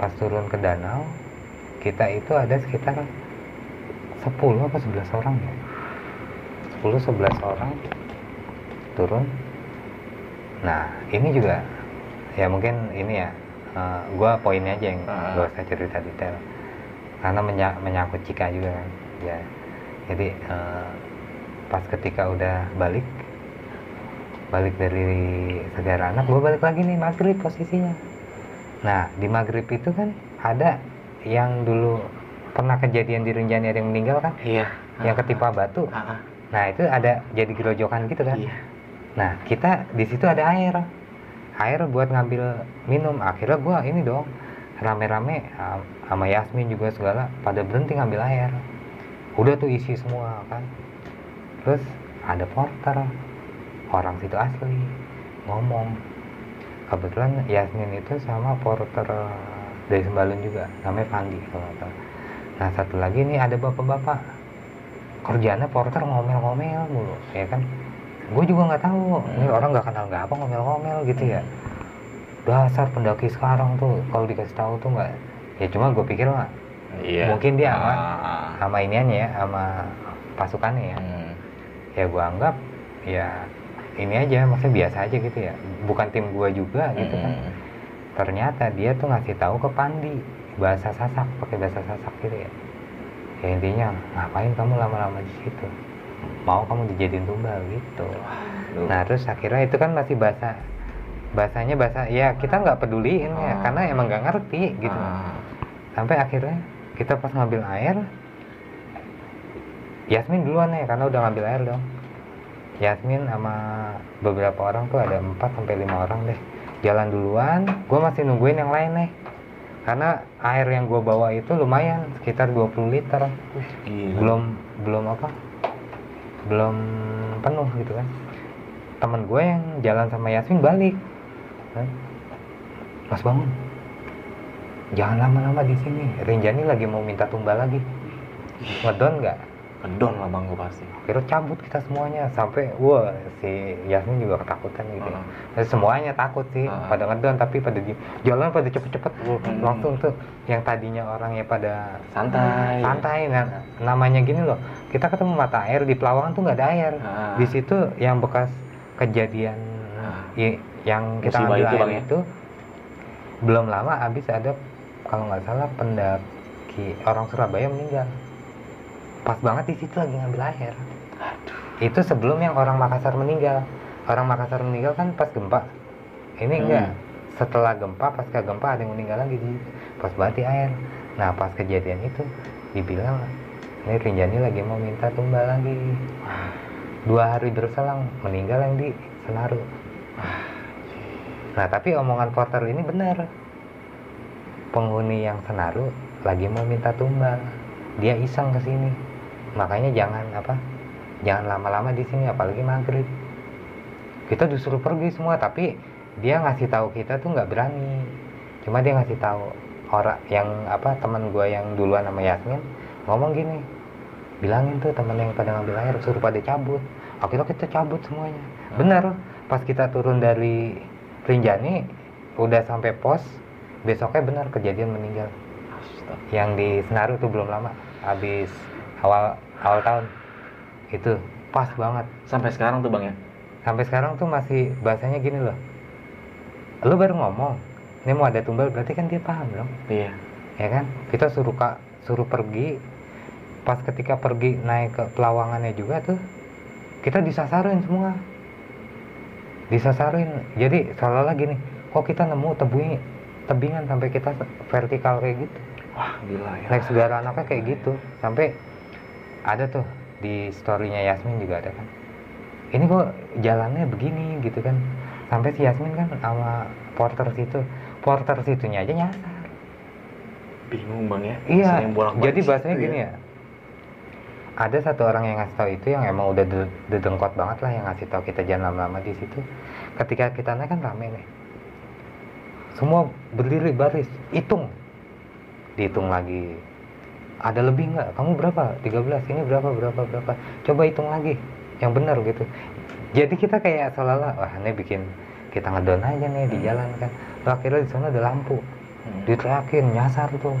Pas turun ke danau kita itu ada sekitar 10 apa 11 orang ya. 10 11 orang turun nah ini juga ya mungkin ini ya eh, gua poinnya aja yang
Ah.
gak usah cerita detail karena menya- menyangkut Cika juga kan ya jadi eh, pas ketika udah balik balik dari segara anak gue balik lagi nih maghrib posisinya nah di maghrib itu kan ada yang dulu pernah kejadian di Rinjani ada yang meninggal kan
Iya.
yang ketimpa batu
Ah, ah.
nah itu ada jadi gerojokan gitu kan
Iya.
Nah kita di situ ada air. Air buat ngambil minum. Akhirnya gua ini dong rame-rame sama Yasmin juga segala pada berhenti ngambil air. Udah tuh isi semua kan. Terus ada porter orang situ asli ngomong. Kebetulan Yasmin itu sama porter dari Sembalun juga namanya Fandi kalau nah satu lagi nih ada bapak-bapak. Kerjanya porter ngomel-ngomel mulu ya kan gue juga nggak tahu ini orang nggak kenal nggak apa ngomel-ngomel gitu ya dasar pendaki sekarang tuh kalau dikasih tahu tuh nggak ya cuma gue pikir mah
Iya.
Mungkin dia sama-
Ah.
sama iniannya ya sama pasukannya ya
Hmm.
ya gue anggap ya ini aja maksudnya biasa aja gitu ya bukan tim gue juga gitu kan
Hmm.
ternyata dia tuh ngasih tahu ke Pandi bahasa Sasak pakai bahasa Sasak gitu ya ya intinya ngapain kamu lama-lama di situ mau kamu dijadiin tumbal gitu
Aduh.
nah terus akhirnya itu kan masih bahasa bahasanya bahasa ya kita nggak peduliin ya
Ah.
karena emang nggak ngerti gitu
Ah.
sampai akhirnya kita pas ngambil air Yasmin duluan nih karena udah ngambil air dong Yasmin sama beberapa orang tuh ada 4 sampai lima orang deh jalan duluan gue masih nungguin yang lain nih karena air yang gue bawa itu lumayan sekitar 20 liter
Gila.
belum belum apa belum penuh gitu kan. Temen gue yang jalan sama Yasmin balik. Kan? Mas bangun. Jangan lama-lama di sini. Rinjani lagi mau minta tumbal lagi. Ngedon nggak
Kedon lah bang gue pasti.
akhirnya cabut kita semuanya sampai wah si Yasmin juga ketakutan gitu ya.
Ah.
Terus semuanya takut sih
Ah.
pada ngedon tapi pada di jalan pada cepet-cepet
Hmm.
langsung tuh yang tadinya orangnya pada
Santai.
santai nah, namanya gini loh kita ketemu mata air di Pelawangan tuh nggak ada air
Ah.
di situ yang bekas kejadian
Ah.
i- yang kita
Musibah
ambil
itu,
air
Bang, ya?
itu belum lama habis ada kalau nggak salah pendaki orang Surabaya meninggal pas banget di situ lagi ngambil air. Itu sebelum yang orang Makassar meninggal. Orang Makassar meninggal kan pas gempa. Ini
Hmm.
enggak. Setelah gempa pasca gempa ada yang meninggal lagi di pas banget di air. Nah pas kejadian itu dibilang ini Rinjani lagi mau minta tumbal lagi. Dua hari berselang meninggal yang di Senaru. Nah tapi omongan porter ini benar. Penghuni yang Senaru lagi mau minta tumbal. Dia iseng ke sini makanya jangan apa jangan lama-lama di sini apalagi maghrib. Kita disuruh pergi semua tapi dia ngasih tahu kita tuh nggak berani. Cuma dia ngasih tahu orang yang apa teman gua yang duluan sama Yasmin ngomong gini bilangin tuh temen yang pada ngambil air suruh pada cabut. Akhirnya kita cabut semuanya. Bener pas kita turun dari Rinjani udah sampai pos besoknya benar kejadian meninggal.
Astaga.
yang di Senaru tuh belum lama habis awal awal tahun. Itu pas banget.
Sampai sekarang tuh bang ya.
sampai sekarang tuh masih bahasanya gini loh. Lu baru ngomong ini mau ada tumbal berarti kan dia paham dong.
Iya.
ya kan? Kita suruh kak suruh pergi. Pas ketika pergi naik ke pelawangannya juga tuh kita disasarin semua. Disasarin. Jadi seolah-olah gini kok kita nemu tebing tebingan sampai kita vertikal kayak gitu?
Wah gila ya.
naik segala anaknya kayak gitu. Sampai ada tuh di storynya Yasmin juga ada kan. Ini kok jalannya begini gitu kan. Sampai si Yasmin kan sama porter situ porter situnya aja nyasar.
Bingung bang ya.
iya jadi bahasanya gini ya. Ada satu orang yang ngasih tahu itu yang emang udah de- dedengkot banget lah yang ngasih tahu kita jangan lama-lama di situ. Ketika kita naik kan rame nih. Semua berdiri baris hitung. Dihitung lagi ada lebih nggak? Kamu berapa? 13 ini berapa berapa berapa? Coba hitung lagi yang benar gitu. Jadi kita kayak seolah-olah wah ini bikin kita ngedon aja nih di jalan kan. Lalu akhirnya di sana ada lampu.
Hmm.
diteriakin nyasar tuh.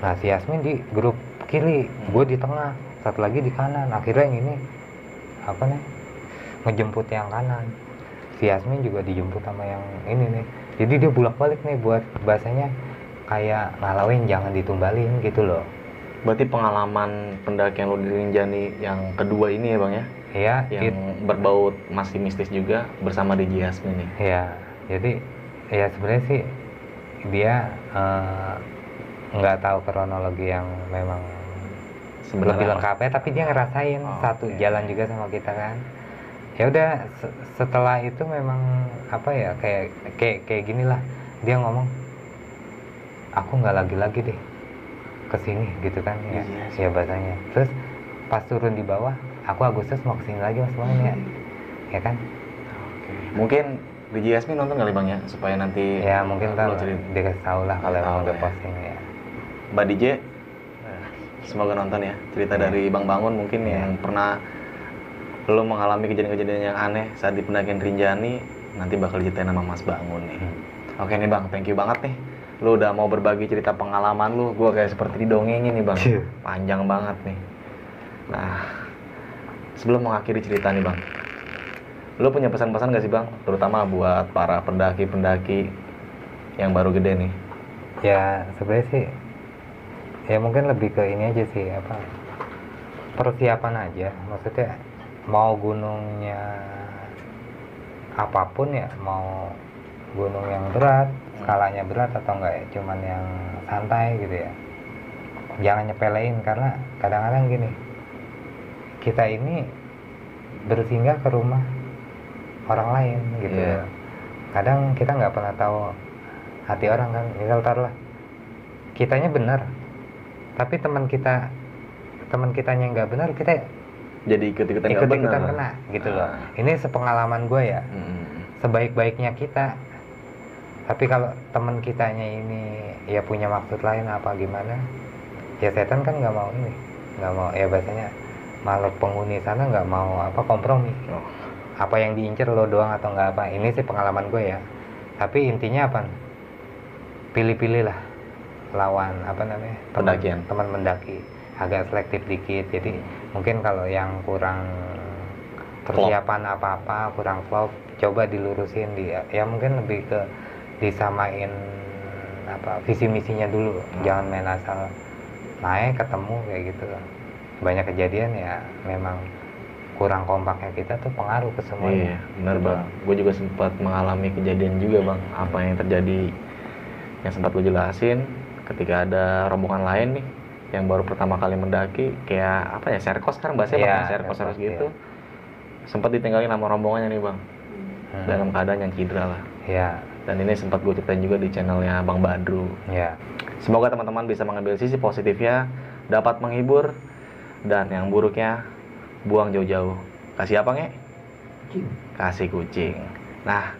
Nah si Yasmin di grup kiri gue di tengah satu lagi di kanan. Akhirnya yang ini apa nih ngejemput yang kanan. Si Yasmin juga dijemput sama yang ini nih. Jadi dia bolak balik nih buat bahasanya kayak ngalawin jangan ditumbalin gitu loh
Berarti pengalaman pendakian lo di Rinjani yang kedua ini ya bang ya,
ya
yang
it-
berbau masih mistis juga bersama DJ Yasmin nih.
ya jadi ya sebenarnya sih dia eh, nggak tahu kronologi yang memang
Sebenarnya
lebih lengkapnya tapi dia ngerasain
Oh,
satu
oke.
jalan juga sama kita kan? Ya udah se- setelah itu memang apa ya kayak kayak kayak gini lah dia ngomong aku nggak lagi lagi deh ke sini gitu kan ya
Iya sih.
ya bahasanya terus pas turun di bawah aku Agustus mau ke sini lagi mas Bang ya ya kan
Oke. Mungkin DJ Yasmin nonton kali bang ya supaya nanti
ya mungkin kan dikasih tahu lah kalau emang udah
ya.
posting ya
Mbak DJ semoga nonton ya cerita
Iya.
dari Bang Bangun mungkin
Iya.
yang pernah lo mengalami kejadian-kejadian yang aneh saat di pendakian Rinjani nanti bakal diceritain sama Mas Bangun nih.
Hmm.
Oke nih Bang, thank you banget nih. Lu udah mau berbagi cerita pengalaman lu, gua kayak seperti didongengin nih Bang.
Cih.
Panjang banget nih. Nah, sebelum mengakhiri cerita nih Bang, lu punya pesan-pesan gak sih Bang? Terutama buat para pendaki-pendaki yang baru gede nih.
ya sebenarnya sih ya mungkin lebih ke ini aja sih apa persiapan aja maksudnya mau gunungnya apa pun ya mau gunung yang berat skalanya berat atau enggak ya? Cuman yang santai gitu ya. Jangan nyepelein karena kadang-kadang gini kita ini bersinggah ke rumah orang lain gitu.
Iya.
kadang kita nggak pernah tahu hati orang kan. Misal taruhlah kitanya benar tapi teman kita teman kitanya nggak benar kita
Jadi
ikut ikutan kena gitu loh.
Ah.
ini sepengalaman gue ya.
Hmm.
sebaik-baiknya kita tapi kalau teman kitanya ini ya punya maksud lain apa gimana ya setan kan nggak mau ini. Nggak mau ya bahasanya malah penghuni sana nggak mau apa kompromi.
Oh.
apa yang diincer lo doang atau nggak apa ini sih pengalaman gue ya. Tapi intinya apa? Pilih-pilih lah lawan apa namanya teman-
Pendakian.
teman mendaki. Agak selektif dikit jadi mungkin kalau yang kurang persiapan apa-apa kurang klop coba dilurusin dia. Ya mungkin lebih ke disamain apa visi misinya dulu jangan main asal naik ketemu kayak gitu banyak kejadian ya memang kurang kompaknya kita tuh pengaruh ke semuanya
Iya, benar bang. Gue juga sempat mengalami kejadian juga bang. Apa yang terjadi yang sempat gue jelasin ketika ada rombongan lain nih yang baru pertama kali mendaki kayak apa ya serkos kan bahasanya
Iya,
bang serkos
serkos
gitu. Sempat ditinggalin sama rombongannya nih bang
Hmm.
dalam keadaan yang cedera lah.
ya
Dan ini sempat gue ceritain juga di channelnya Bang Badru.
ya
Semoga teman-teman bisa mengambil sisi positifnya, dapat menghibur, dan yang buruknya buang jauh-jauh. Kasih apa nge? Kasih kucing. Nah,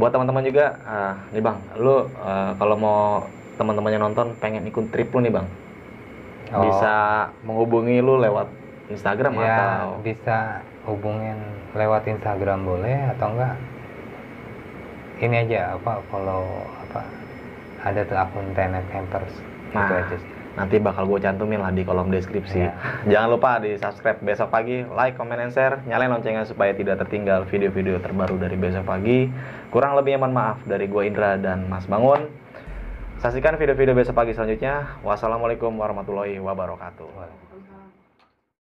buat teman-teman juga, eh, nih bang, lu eh, kalau mau teman-temannya nonton pengen ikut trip lu nih bang,
Oh.
bisa menghubungi lu lewat Instagram
ya
atau
bisa hubungin lewat Instagram boleh atau enggak ini aja apa follow apa ada tuh akun Tenet Campers gitu
Nah.
aja sih.
nanti bakal gue cantumin lah di kolom deskripsi.
Iya.
Jangan lupa di subscribe besok pagi, like, comment, and share, nyalain loncengnya supaya tidak tertinggal video-video terbaru dari besok pagi. Kurang lebihnya mohon maaf dari gue Indra dan Mas Bangun. Saksikan video-video besok pagi selanjutnya. Wassalamualaikum warahmatullahi wabarakatuh.